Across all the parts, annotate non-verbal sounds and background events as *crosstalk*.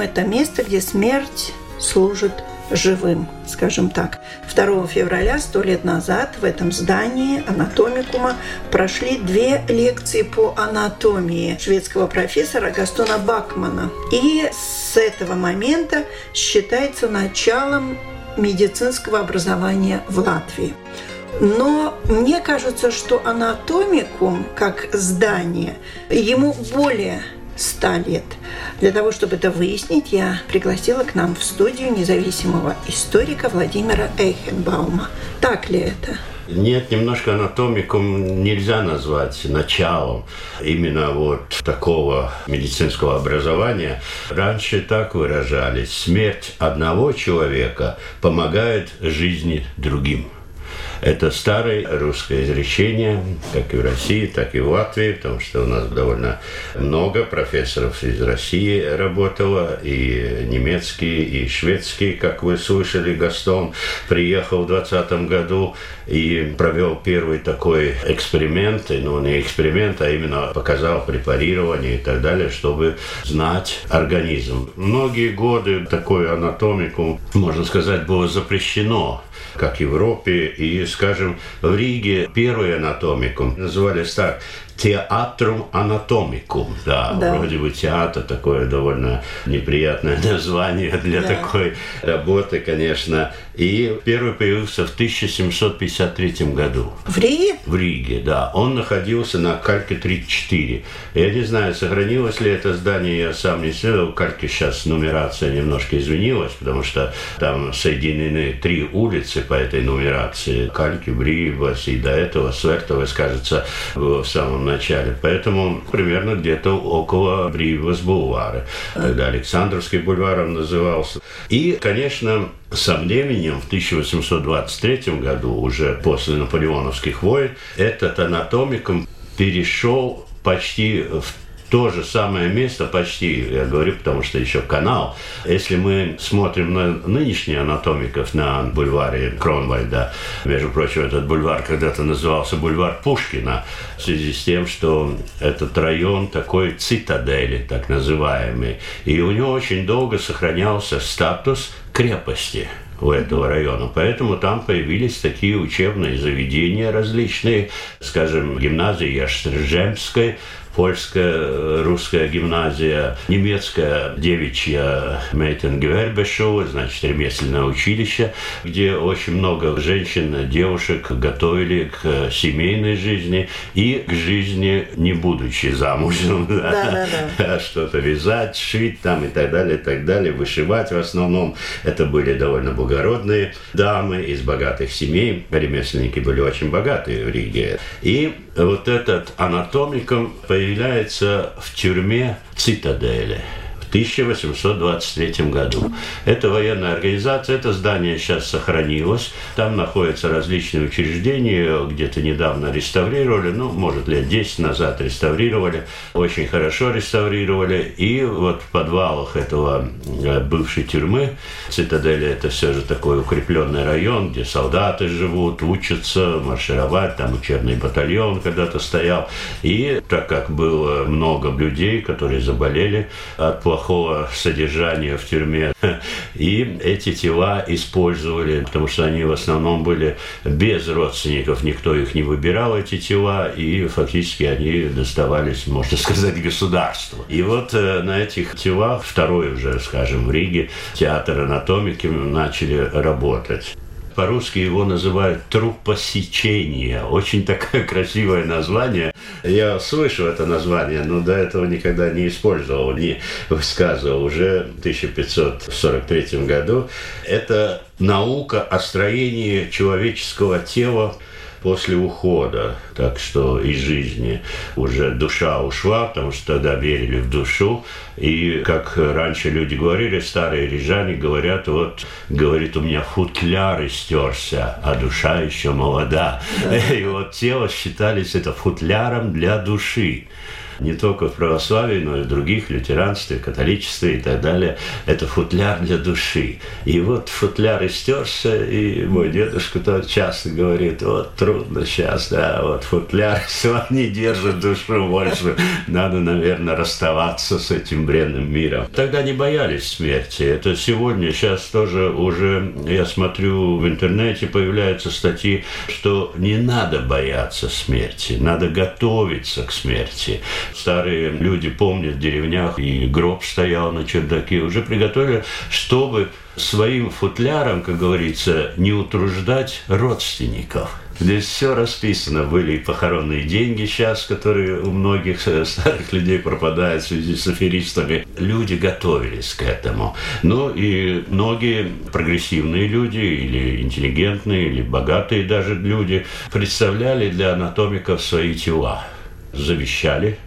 Это место, где смерть служит живым, скажем так. 2 февраля, сто лет назад, в этом здании анатомикума прошли две лекции по анатомии шведского профессора Гастона Бакмана. И с этого момента считается началом медицинского образования в Латвии. Но мне кажется, что анатомикум как здание, ему более 100 лет. Для того, чтобы это выяснить, я пригласила к нам в студию независимого историка Владимира Эйхенбаума. Так ли это? Нет, немножко анатомикум нельзя назвать началом именно вот такого медицинского образования. Раньше так выражались. Смерть одного человека помогает жизни другим. Это старое русское изречение, как и в России, так и в Латвии, потому что у нас довольно много профессоров из России работало, и немецкие, и шведские, как вы слышали, Гастон приехал в 2020 году и провел первый такой эксперимент, ну не эксперимент, а именно показал препарирование и так далее, чтобы знать организм. Многие годы такой анатомику, можно сказать, было запрещено как в Европе. И, скажем, в Риге первый анатомикум назывались так театрум анатомикум. Да, да, вроде бы театр такое довольно неприятное *laughs* название для да. такой работы, конечно. И первый появился в 1753 году. В Риге? В Риге, да. Он находился на Кальке 34. Я не знаю, сохранилось ли это здание, я сам не исследовал. В Кальке сейчас нумерация немножко изменилась, потому что там соединены три улицы по этой нумерации. Кальки, Бривас и до этого Свертовой, кажется, в самом начале. Поэтому примерно где-то около Бривас бульвара. Тогда Александровский бульвар он назывался. И, конечно, со временем, в 1823 году, уже после наполеоновских войн, этот анатомикум перешел почти в то же самое место почти, я говорю, потому что еще канал. Если мы смотрим на нынешних анатомиков на бульваре Кронвальда, между прочим, этот бульвар когда-то назывался бульвар Пушкина, в связи с тем, что этот район такой цитадели, так называемый, и у него очень долго сохранялся статус крепости у этого района. Поэтому там появились такие учебные заведения различные, скажем, гимназия Яштржемской, польская, русская гимназия, немецкая девичья Мейтенгвербешоу, значит, ремесленное училище, где очень много женщин, девушек готовили к семейной жизни и к жизни, не будучи замужем. Да, да, да. *laughs* Что-то вязать, шить там и так далее, и так далее, вышивать в основном. Это были довольно благородные дамы из богатых семей. Ремесленники были очень богатые в Риге. И вот этот анатомиком появляется в тюрьме Цитадели – 1823 году. Это военная организация, это здание сейчас сохранилось. Там находятся различные учреждения, где-то недавно реставрировали, ну, может, лет 10 назад реставрировали, очень хорошо реставрировали. И вот в подвалах этого э, бывшей тюрьмы, цитадели это все же такой укрепленный район, где солдаты живут, учатся маршировать, там учебный батальон когда-то стоял. И так как было много людей, которые заболели от плохого плохого содержания в тюрьме. *laughs* И эти тела использовали, потому что они в основном были без родственников, никто их не выбирал, эти тела, и фактически они доставались, можно *laughs* сказать, государству. И вот э, на этих телах, второй уже, скажем, в Риге, театр анатомики начали работать. По-русски его называют трупосечение. Очень такое *laughs* красивое название. Я слышу это название, но до этого никогда не использовал, не высказывал. Уже в 1543 году это наука о строении человеческого тела после ухода, так что из жизни уже душа ушла, потому что тогда верили в душу. И как раньше люди говорили, старые рижане говорят, вот, говорит, у меня футляр истерся, а душа еще молода. Да. *laughs* И вот тело считались это футляром для души не только в православии, но и в других, лютеранстве, католичестве и так далее. Это футляр для души. И вот футляр истерся, и мой дедушка то часто говорит, вот трудно сейчас, да, вот футляр *laughs* все не держит душу больше. Надо, наверное, расставаться с этим бренным миром. Тогда не боялись смерти. Это сегодня, сейчас тоже уже, я смотрю в интернете, появляются статьи, что не надо бояться смерти, надо готовиться к смерти старые люди помнят в деревнях, и гроб стоял на чердаке, уже приготовили, чтобы своим футляром, как говорится, не утруждать родственников. Здесь все расписано. Были и похоронные деньги сейчас, которые у многих старых людей пропадают в связи с аферистами. Люди готовились к этому. Ну и многие прогрессивные люди или интеллигентные, или богатые даже люди представляли для анатомиков свои тела. Завещали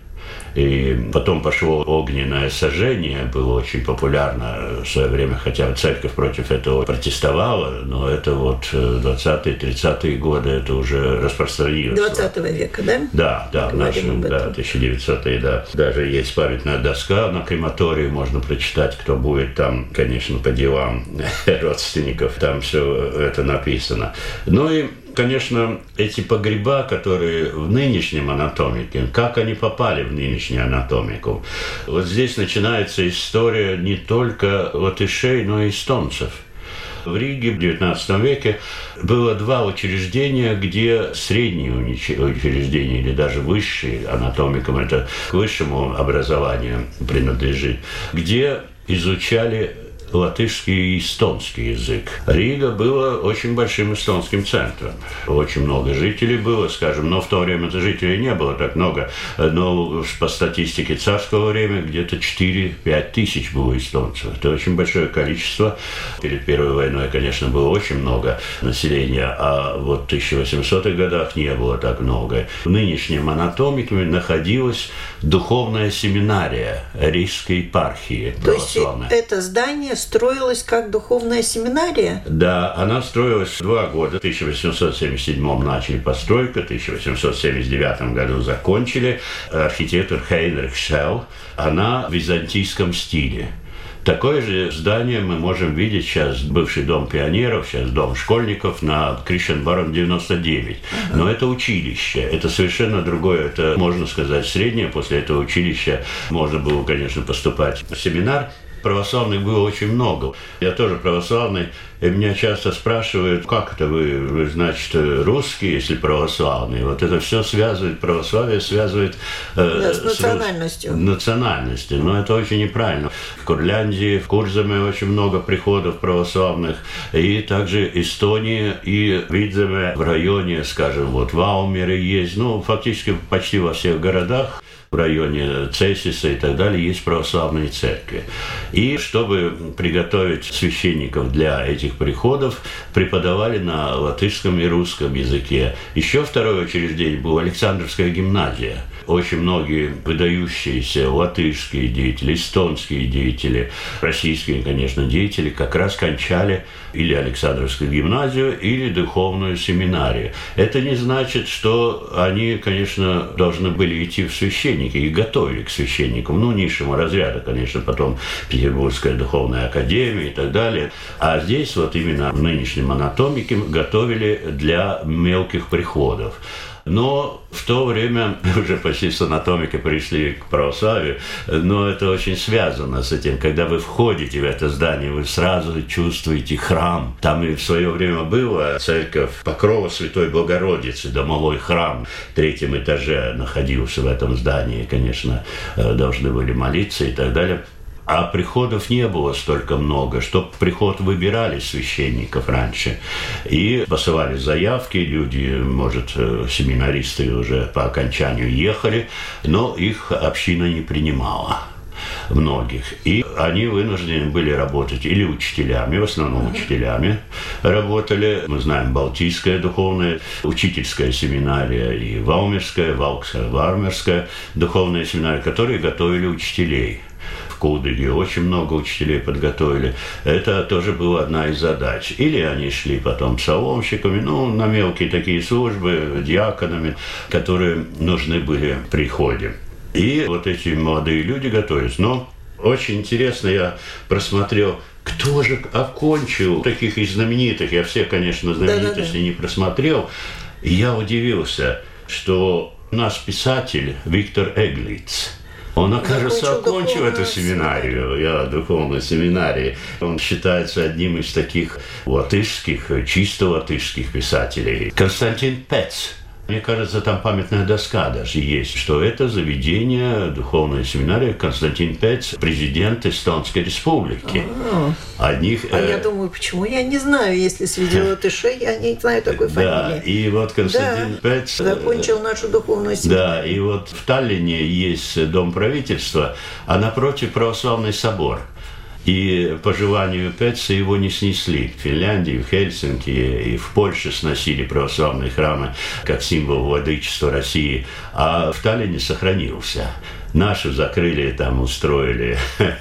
и потом пошло огненное сожжение, было очень популярно в свое время, хотя церковь против этого протестовала, но это вот 20-е, 30-е годы это уже распространилось. 20 века, да? Да, да, в нашем, да, 1900-е, да. Даже есть памятная доска на крематории, можно прочитать, кто будет там, конечно, по делам *laughs* родственников, там все это написано. Ну и конечно, эти погреба, которые в нынешнем анатомике, как они попали в нынешнюю анатомику. Вот здесь начинается история не только латышей, но и эстонцев. В Риге в XIX веке было два учреждения, где средние учреждения или даже высшие, анатомикам это к высшему образованию принадлежит, где изучали латышский и эстонский язык. Рига была очень большим эстонским центром. Очень много жителей было, скажем, но в то время жителей не было так много. Но по статистике царского времени где-то 4-5 тысяч было эстонцев. Это очень большое количество. Перед Первой войной, конечно, было очень много населения, а вот в 1800-х годах не было так много. В нынешнем анатомике находилась духовная семинария Рижской епархии То есть это здание строилась как духовная семинария? Да, она строилась два года. В 1877 начали постройку, в 1879 году закончили. Архитектор Хейнрих Шелл. Она в византийском стиле. Такое же здание мы можем видеть сейчас, бывший дом пионеров, сейчас дом школьников на Кришенбарон 99. Но это училище, это совершенно другое, это, можно сказать, среднее. После этого училища можно было, конечно, поступать в семинар православных было очень много. Я тоже православный, и меня часто спрашивают, как это вы, вы значит, русские, если православные? Вот это все связывает, православие связывает э, да, с национальностью. С национальностью. Но это очень неправильно. В Курляндии, в Курзаме очень много приходов православных, и также Эстонии и Видземе в районе, скажем, вот в Аумере есть, ну, фактически почти во всех городах в районе Цесиса и так далее есть православные церкви. И чтобы приготовить священников для этих приходов, преподавали на латышском и русском языке. Еще второе учреждение было Александровская гимназия – очень многие выдающиеся латышские деятели, эстонские деятели, российские, конечно, деятели как раз кончали или Александровскую гимназию, или духовную семинарию. Это не значит, что они, конечно, должны были идти в священники и готовили к священникам, ну, низшему разряду, конечно, потом Петербургская духовная академия и так далее. А здесь вот именно в нынешнем готовили для мелких приходов. Но в то время *laughs* уже почти с анатомикой пришли к православию, но это очень связано с этим. Когда вы входите в это здание, вы сразу чувствуете храм. Там и в свое время была церковь Покрова Святой Богородицы, домовой храм. В третьем этаже находился в этом здании, конечно, э, должны были молиться и так далее. А приходов не было столько много, что приход выбирали священников раньше. И посылали заявки, люди, может, э, семинаристы уже по окончанию ехали, но их община не принимала многих. И они вынуждены были работать или учителями, в основном учителями работали. Мы знаем Балтийская духовная учительская семинария и Валмерская, Валкская, Вармерская духовная семинария, которые готовили учителей – Кудыге, очень много учителей подготовили. Это тоже была одна из задач. Или они шли потом псаломщиками, ну, на мелкие такие службы, диаконами, которые нужны были в приходе. И вот эти молодые люди готовились. Но очень интересно, я просмотрел кто же окончил таких из знаменитых, я все, конечно, знаменитости да, да, да. не просмотрел, я удивился, что наш писатель Виктор Эглиц, он, окажется, окончил эту семинарию, я духовной семинарии. Он считается одним из таких латышских, чисто латышских писателей. Константин Пец – мне кажется, там памятная доска даже есть, что это заведение, духовная семинария Константин Пец, президент Эстонской республики. А, Одних, а э... я думаю, почему я не знаю, если среди *laughs* латышей я не знаю такой фамилии. Да, и вот Константин да, Пец... Закончил нашу духовную семинарию. Да, и вот в Таллине есть дом правительства, а напротив православный собор – и по желанию Петца его не снесли. В Финляндии, в Хельсинки и в Польше сносили православные храмы как символ владычества России, а в Таллине сохранился. Наши закрыли, там устроили *laughs*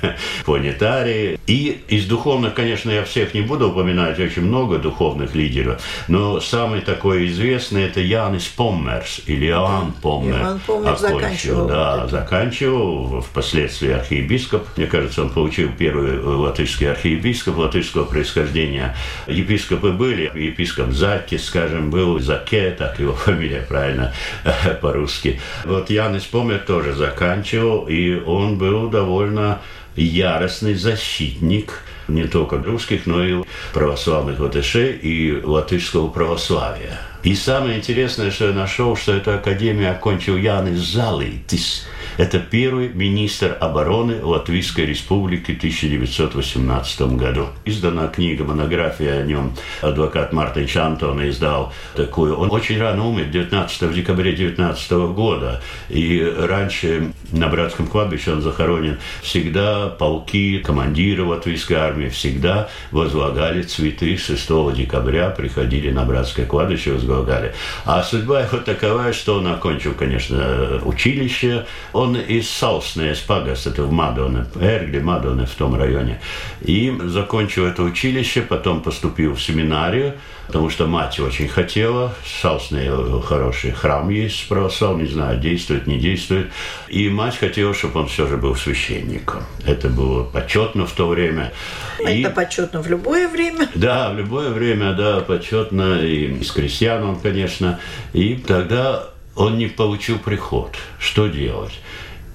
планетарии. И из духовных, конечно, я всех не буду упоминать, очень много духовных лидеров, но самый такой известный это Янис Поммерс или Иоанн Поммер. Иоанн Поммер заканчивал. Да, заканчивал, впоследствии архиепископ. Мне кажется, он получил первый латышский архиепископ латышского происхождения. Епископы были, епископ Заки, скажем, был Заке, так его *laughs* фамилия правильно *laughs* по-русски. Вот Янис Поммер тоже заканчивал заканчивал, и он был довольно яростный защитник не только русских, но и православных латышей и латышского православия. И самое интересное, что я нашел, что эту академию окончил Янис Залитис – это первый министр обороны Латвийской республики в 1918 году. Издана книга, монография о нем. Адвокат Мартин Чантон издал такую. Он очень рано умер, 19 декабря 19 года. И раньше на братском кладбище он захоронен. Всегда полки, командиры латвийской армии всегда возлагали цветы 6 декабря, приходили на братское кладбище, возлагали. А судьба его такова, что он окончил, конечно, училище. Он из Салсны, из Пагас, это в Мадоне, Эргли, Мадоне, в том районе. И закончил это училище, потом поступил в семинарию, потому что мать очень хотела. Салсны хороший храм есть православный, не знаю, действует, не действует. И мать хотела, чтобы он все же был священником. Это было почетно в то время. Это и... почетно в любое время? *laughs* Да, в любое время, да, почетно. И из крестьян он, конечно. И тогда он не получил приход. Что делать?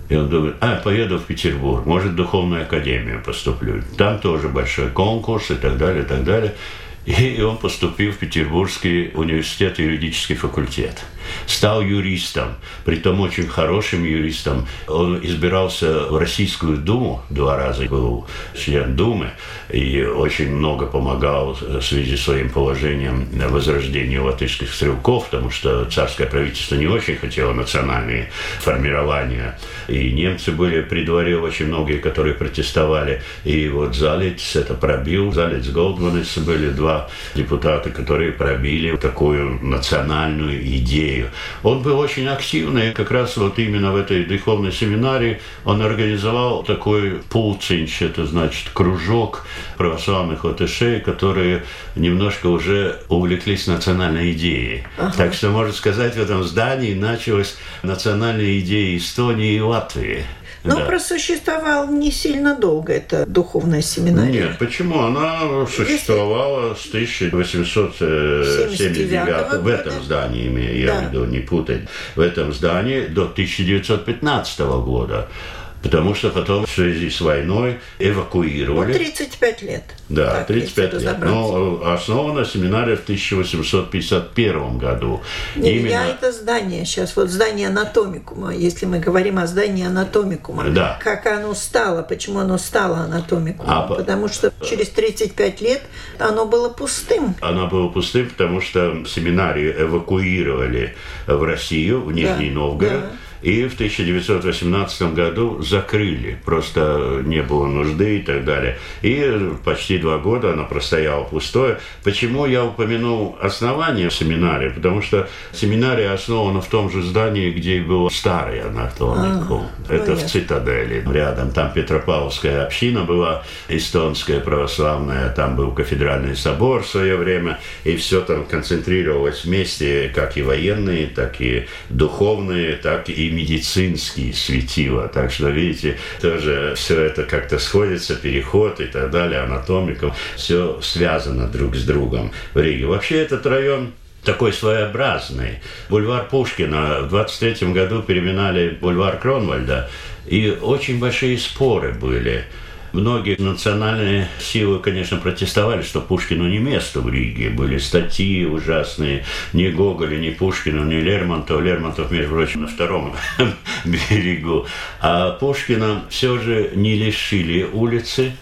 И он думает, а, поеду в Петербург, может, в духовную академию поступлю. Там тоже большой конкурс и так далее, и так далее. И он поступил в Петербургский университет, юридический факультет стал юристом, притом очень хорошим юристом. Он избирался в Российскую Думу два раза, был член Думы, и очень много помогал в связи с своим положением возрождению латышских стрелков, потому что царское правительство не очень хотело национальные формирования. И немцы были при дворе очень многие, которые протестовали. И вот Залиц это пробил, Залиц Голдманес были два депутата, которые пробили такую национальную идею. Он был очень активный, как раз вот именно в этой духовной семинарии он организовал такой пулцинч, это значит кружок православных латышей, которые немножко уже увлеклись национальной идеей. Ага. Так что, можно сказать, в этом здании началась национальная идея Эстонии и Латвии. Но да. просуществовала не сильно долго эта духовная семинария. Нет, почему? Она существовала Если... с 1879 в этом здании, я да. имею в виду, не путать, в этом здании до 1915 года. Потому что потом в связи с войной эвакуировали. Ну, 35 лет. Да, так, 35 лет. Но основана семинария в 1851 году. Не, Именно... Я это здание сейчас, вот здание анатомикума, если мы говорим о здании анатомикума, да. как оно стало, почему оно стало анатомикумом, а, потому что через 35 лет оно было пустым. Оно было пустым, потому что семинарию эвакуировали в Россию, в Нижний да, Новгород. Да и в 1918 году закрыли, просто не было нужды и так далее. И почти два года она простояла пустое. Почему я упомянул основание семинарии? Потому что семинария основана в том же здании, где и был старый анатомикум. А, Это понятно. в Цитадели рядом. Там Петропавловская община была, эстонская православная, там был кафедральный собор в свое время, и все там концентрировалось вместе, как и военные, так и духовные, так и медицинские светила. Так что, видите, тоже все это как-то сходится, переход и так далее, анатомиком. Все связано друг с другом в Риге. Вообще этот район такой своеобразный. Бульвар Пушкина в 23 году переименовали бульвар Кронвальда, и очень большие споры были – Многие национальные силы, конечно, протестовали, что Пушкину не место в Риге. Были статьи ужасные. Ни Гоголя, ни Пушкина, ни Лермонтова. Лермонтов, между прочим, на втором *laughs* берегу. А Пушкина все же не лишили улицы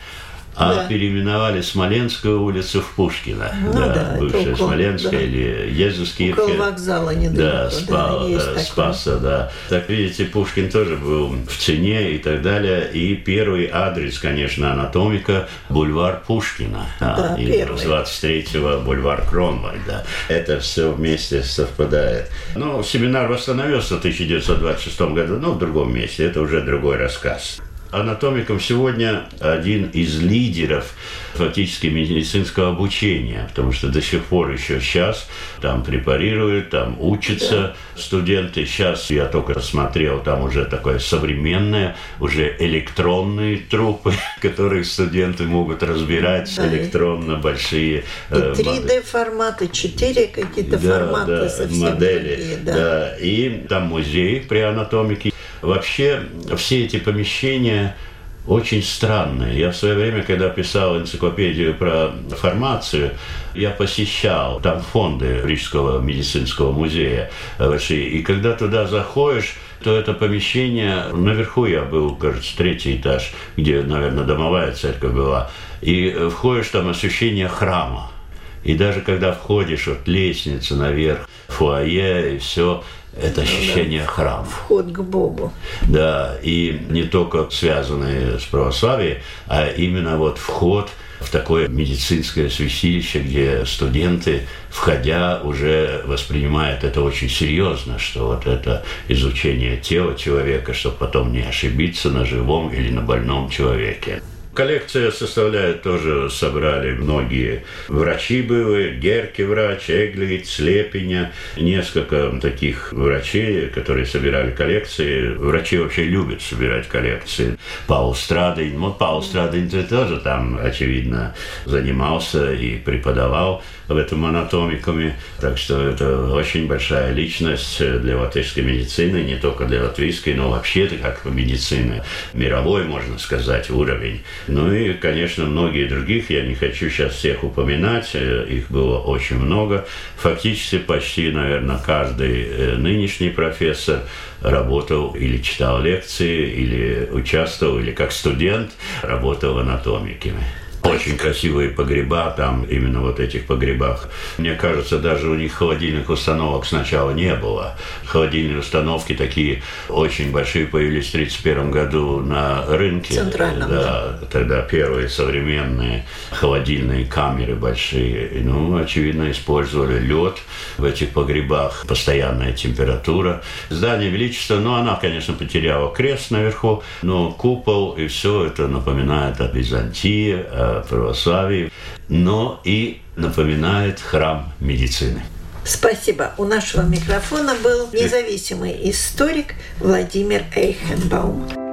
а да. переименовали Смоленскую улицу в Пушкина. Ну, да, да, бывшая около, Смоленская да. или Езускирхе. Около вокзала недалеко. Да, спа, да, да Спаса, да. Так видите, Пушкин тоже был в цене и так далее. И первый адрес, конечно, анатомика – бульвар Пушкина. Да, и первый. 23-го бульвар Кронвальда. Это все вместе совпадает. Ну, семинар восстановился в 1926 году, но в другом месте. Это уже другой рассказ анатомиком сегодня один из лидеров фактически медицинского обучения, потому что до сих пор еще сейчас там препарируют, там учатся студенты. Сейчас я только смотрел, там уже такое современное, уже электронные трупы, *laughs* которые студенты могут разбирать да. электронно большие. И 3D-форматы, э, 4 какие-то да, форматы да, совсем модели. Другие, да. да. И там музей при анатомике. Вообще все эти помещения очень странные. Я в свое время, когда писал энциклопедию про формацию, я посещал там фонды Рижского медицинского музея большие. И когда туда заходишь, то это помещение, наверху я был, кажется, третий этаж, где, наверное, домовая церковь была, и входишь, там ощущение храма. И даже когда входишь, вот лестница наверх, фуае и все, это ощущение да. храма. Вход к Богу. Да, и не только связанные с православием, а именно вот вход в такое медицинское святилище, где студенты, входя, уже воспринимают это очень серьезно, что вот это изучение тела человека, чтобы потом не ошибиться на живом или на больном человеке. Коллекция составляет тоже, собрали многие врачи были, Герки врач, Эглит, Слепиня, несколько таких врачей, которые собирали коллекции. Врачи вообще любят собирать коллекции. Паул Страдин, вот Паул Страдин тоже там, очевидно, занимался и преподавал в этом анатомикуме. Так что это очень большая личность для латышской медицины, не только для латвийской, но вообще как медицины. Мировой, можно сказать, уровень. Ну и, конечно, многие других, я не хочу сейчас всех упоминать, э, их было очень много. Фактически почти, наверное, каждый э, нынешний профессор работал или читал лекции, или участвовал, или как студент работал в анатомике. Очень красивые погреба там, именно вот этих погребах. Мне кажется, даже у них холодильных установок сначала не было. Холодильные установки такие очень большие появились в 1931 году на рынке. Центральном. Да, тогда первые современные холодильные камеры большие. Ну, очевидно, использовали лед в этих погребах, постоянная температура. Здание Величества, ну, она, конечно, потеряла крест наверху, но купол и все это напоминает о Византии, о православии, но и напоминает храм медицины. Спасибо. У нашего микрофона был независимый историк Владимир Эйхенбаум.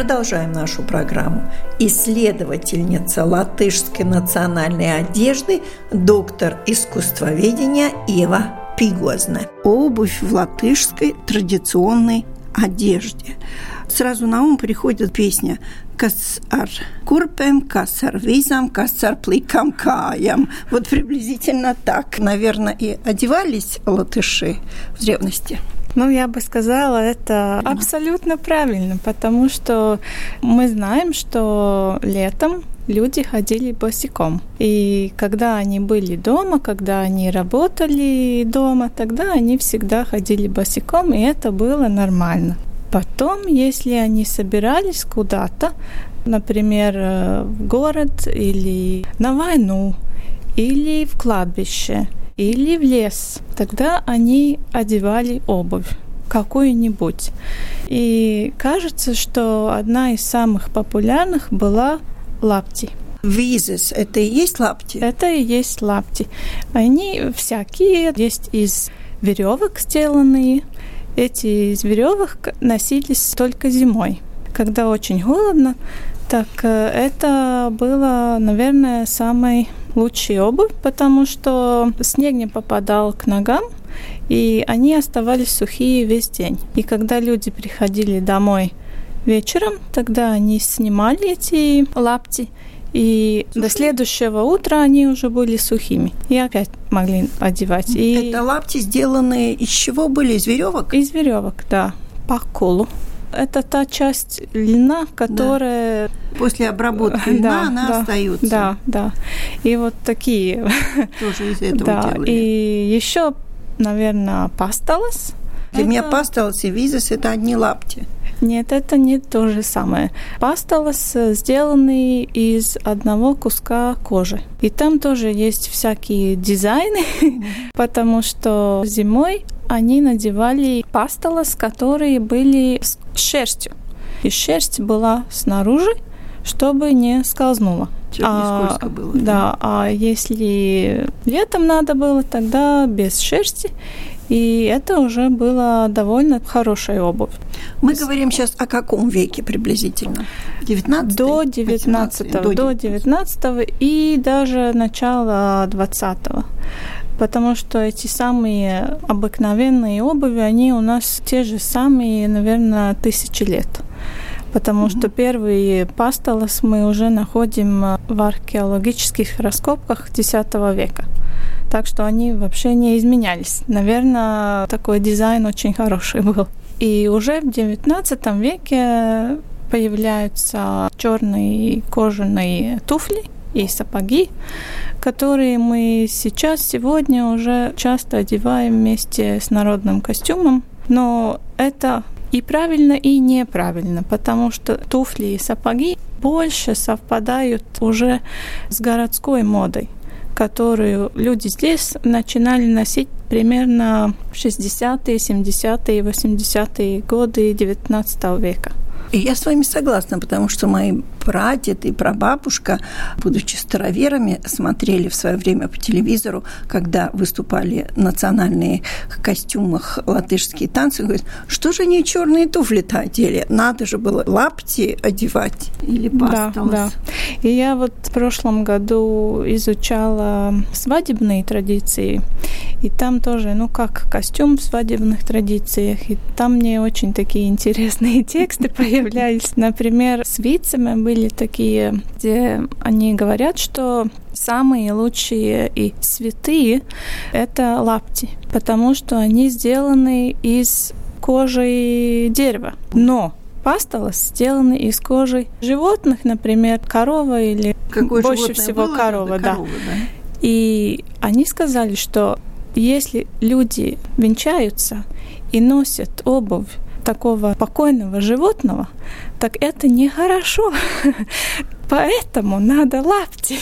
Продолжаем нашу программу. Исследовательница латышской национальной одежды, доктор искусствоведения Ева Пигозна. Обувь в латышской традиционной одежде. Сразу на ум приходит песня «Kas ar kurpēm, kas визам, kas ar каям». Вот приблизительно так, наверное, и одевались латыши в древности. Ну, я бы сказала, это абсолютно правильно, потому что мы знаем, что летом люди ходили босиком. И когда они были дома, когда они работали дома, тогда они всегда ходили босиком, и это было нормально. Потом, если они собирались куда-то, например, э, в город или на войну, или в кладбище, или в лес, тогда они одевали обувь какую-нибудь. И кажется, что одна из самых популярных была лапти. Визес – это и есть лапти? Это и есть лапти. Они всякие, есть из веревок сделанные, эти из веревок носились только зимой. Когда очень холодно, так э, это было, наверное, самой лучшей обувь, потому что снег не попадал к ногам, и они оставались сухие весь день. И когда люди приходили домой вечером, тогда они снимали эти лапти и Сухие? до следующего утра они уже были сухими. И опять могли одевать. И... Это лапти сделанные из чего были? Из веревок? Из веревок, да. По колу. Это та часть льна, которая... Да. После обработки *laughs* льна да, она да, остается. Да, да. И вот такие. Тоже из этого да. делали. И еще, наверное, пасталас. Для это... меня пасталас и визис – это одни лапти. Нет, это не то же самое. Пастолос сделанный из одного куска кожи. И там тоже есть всякие дизайны, *laughs* потому что зимой они надевали пастолос, которые были с шерстью. И шерсть была снаружи, чтобы не скользнула. Чтобы а, не скользко было. Да, да, а если летом надо было, тогда без шерсти. И это уже была довольно хорошая обувь. Мы говорим сейчас о каком веке приблизительно? 19 До 19 до, до 19 и даже начала 20 потому что эти самые обыкновенные обуви, они у нас те же самые, наверное, тысячи лет. Потому mm-hmm. что первые пастолос мы уже находим в археологических раскопках X века. Так что они вообще не изменялись. Наверное, такой дизайн очень хороший был. И уже в XIX веке появляются черные кожаные туфли и сапоги, которые мы сейчас, сегодня уже часто одеваем вместе с народным костюмом. Но это и правильно, и неправильно, потому что туфли и сапоги больше совпадают уже с городской модой которую люди здесь начинали носить примерно в 60-е, 70-е, 80-е годы XIX века. И я с вами согласна, потому что мои прадед и прабабушка, будучи староверами, смотрели в свое время по телевизору, когда выступали национальные костюмах латышские танцы, говорят, что же они черные туфли-то одели? Надо же было лапти одевать или. Да, да. И я вот в прошлом году изучала свадебные традиции, и там тоже, ну как костюм в свадебных традициях, и там мне очень такие интересные *laughs* тексты появлялись. Например, с вицами были такие, где они говорят, что самые лучшие и святые – это лапти, потому что они сделаны из кожи дерева. Но пастолос сделаны из кожи животных, например, корова или Какое больше всего было, корова, да. корова, да. И они сказали, что если люди венчаются и носят обувь такого покойного животного, так это нехорошо. Поэтому надо лапти.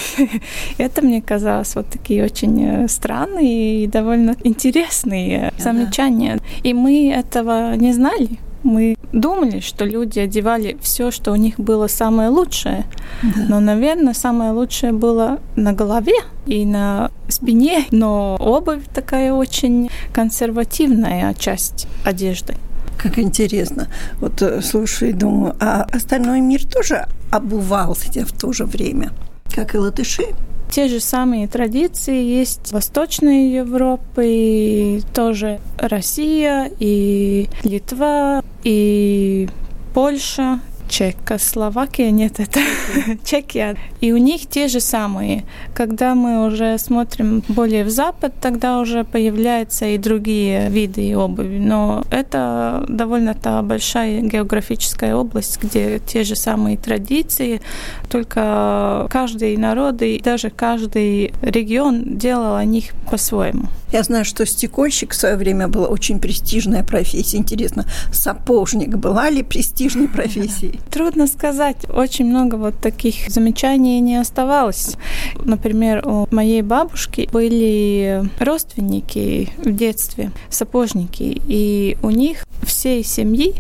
Это мне казалось вот такие очень э, странные и довольно интересные замечания. И мы этого не знали. Мы думали, что люди одевали все, что у них было самое лучшее. Да. Но, наверное, самое лучшее было на голове и на спине. Но обувь такая очень консервативная часть одежды. Как интересно. Вот э, слушаю и думаю, а остальной мир тоже обувался в то же время, как и латыши? Те же самые традиции есть Восточной Европе, и тоже Россия, и Литва, и Польша, Чехословакия, нет, это *laughs* Чехия. И у них те же самые. Когда мы уже смотрим более в запад, тогда уже появляются и другие виды обуви. Но это довольно-то большая географическая область, где те же самые традиции, только каждый народ и даже каждый регион делал о них по-своему. Я знаю, что стекольщик в свое время была очень престижная профессия. Интересно, сапожник была ли престижной *laughs* профессией? Трудно сказать. Очень много вот таких замечаний не оставалось. Например, у моей бабушки были родственники в детстве, сапожники, и у них всей семьи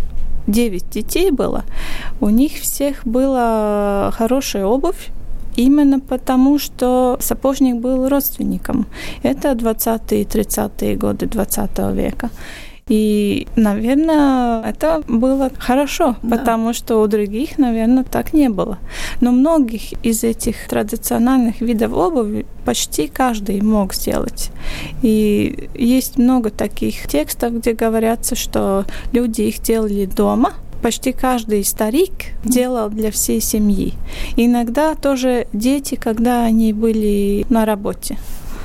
девять детей было, у них всех была хорошая обувь, именно потому, что сапожник был родственником. Это 20-е 30-е годы 20 века. И, наверное, это было хорошо, да. потому что у других, наверное, так не было. Но многих из этих традициональных видов обуви почти каждый мог сделать. И есть много таких текстов, где говорятся, что люди их делали дома, почти каждый старик делал для всей семьи. иногда тоже дети, когда они были на работе.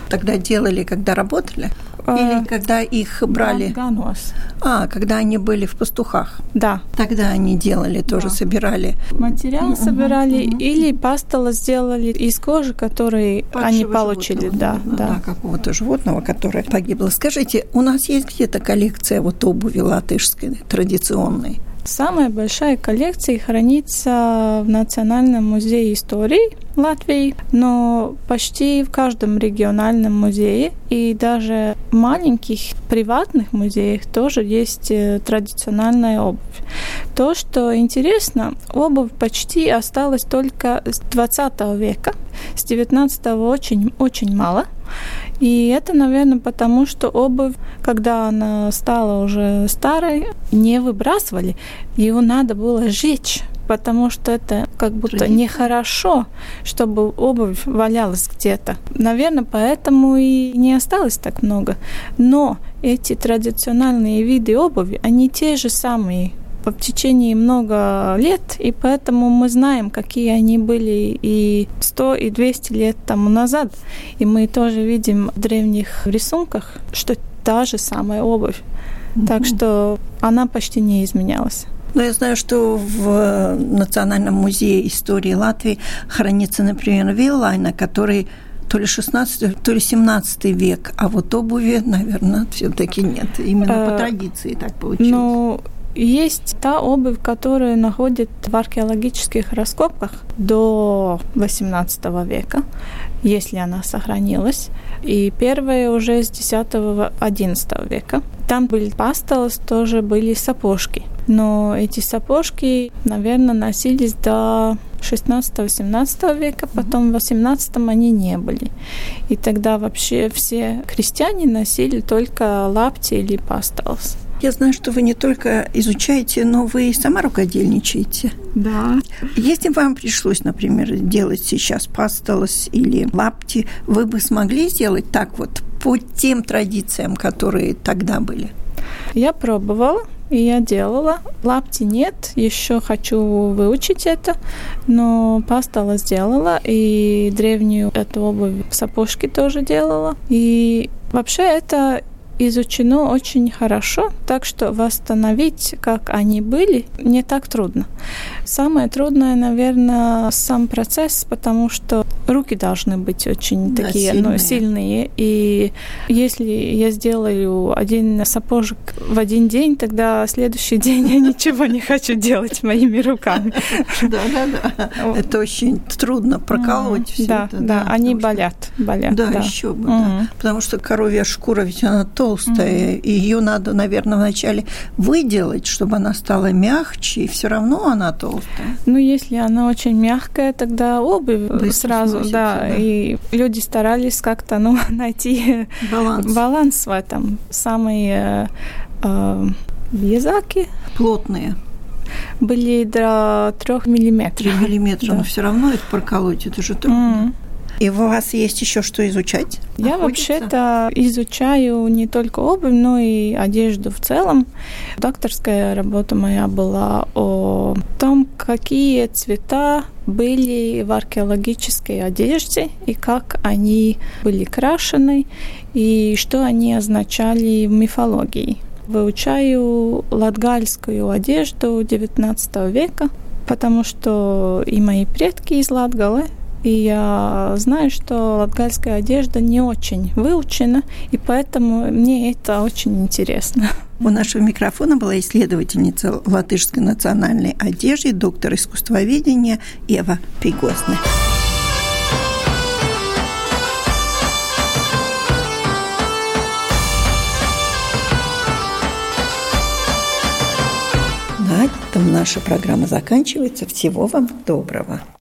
Тогда делали, когда работали? Или а, когда их брали? Ганос. А, когда они были в пастухах. Да. Тогда они делали, тоже да. собирали. Материал угу, собирали угу. или пастила сделали из кожи, который Падшего они получили. Животного, да, да. да, какого-то животного, которое погибло. Скажите, у нас есть где-то коллекция вот обуви латышской, традиционной? Самая большая коллекция хранится в Национальном музее истории Латвии, но почти в каждом региональном музее и даже в маленьких приватных музеях тоже есть э, традиционная обувь. То, что интересно, обувь почти осталась только с 20 века, с 19 очень, очень мало. И это, наверное, потому что обувь, когда она стала уже старой, не выбрасывали. Ее надо было сжечь потому что это как будто нехорошо, чтобы обувь валялась где-то. Наверное, поэтому и не осталось так много. Но эти традиционные виды обуви, они те же самые, в течение много лет, и поэтому мы знаем, какие они были и 100, и 200 лет тому назад. И мы тоже видим в древних рисунках, что та же самая обувь. Mm-hmm. Так что она почти не изменялась. Но я знаю, что в Национальном музее истории Латвии хранится, например, виллайна, который то ли 16, то ли 17 век, а вот обуви, наверное, все-таки нет. Именно по э, традиции так получилось. Ну, есть та обувь, которую находят в археологических раскопках до XVIII века, если она сохранилась. И первая уже с X-XI века. Там были пастелс, тоже были сапожки. Но эти сапожки, наверное, носились до 16-18 века, потом в 18 они не были. И тогда вообще все крестьяне носили только лапти или пастелс. Я знаю, что вы не только изучаете, но вы и сама рукодельничаете. Да. Если вам пришлось, например, делать сейчас пастелос или лапти, вы бы смогли сделать так вот по тем традициям, которые тогда были? Я пробовала, и я делала. Лапти нет, еще хочу выучить это, но пастала сделала, и древнюю эту обувь сапожки тоже делала. И вообще это изучено очень хорошо, так что восстановить, как они были, не так трудно. Самое трудное, наверное, сам процесс, потому что руки должны быть очень да, такие сильные. Ну, сильные. И если я сделаю один сапожек в один день, тогда следующий день я ничего не хочу делать моими руками. Да, да, да. Это очень трудно проколоть все да, это. Да, они болят, болят. Да, еще бы, Потому что коровья шкура ведь она толстая, и ее надо, наверное, вначале выделать, чтобы она стала мягче, и все равно она толстая. Ну, если она очень мягкая, тогда обувь Быстро сразу, сносится, да, да, и люди старались как-то, ну, *laughs* найти баланс, баланс в этом. Самый э, э вязаки. Плотные? Были до трех миллиметров. Три миллиметра, да. но все равно это проколоть, это же трудно. Mm. И у вас есть еще что изучать? Я вообще-то изучаю не только обувь, но и одежду в целом. Докторская работа моя была о том, какие цвета были в археологической одежде и как они были крашены и что они означали в мифологии. Выучаю латгальскую одежду XIX века, потому что и мои предки из Латгалы, и я знаю, что латгальская одежда не очень выучена, и поэтому мне это очень интересно. У нашего микрофона была исследовательница латышской национальной одежды, доктор искусствоведения Ева Пигозна. На этом наша программа заканчивается. Всего вам доброго.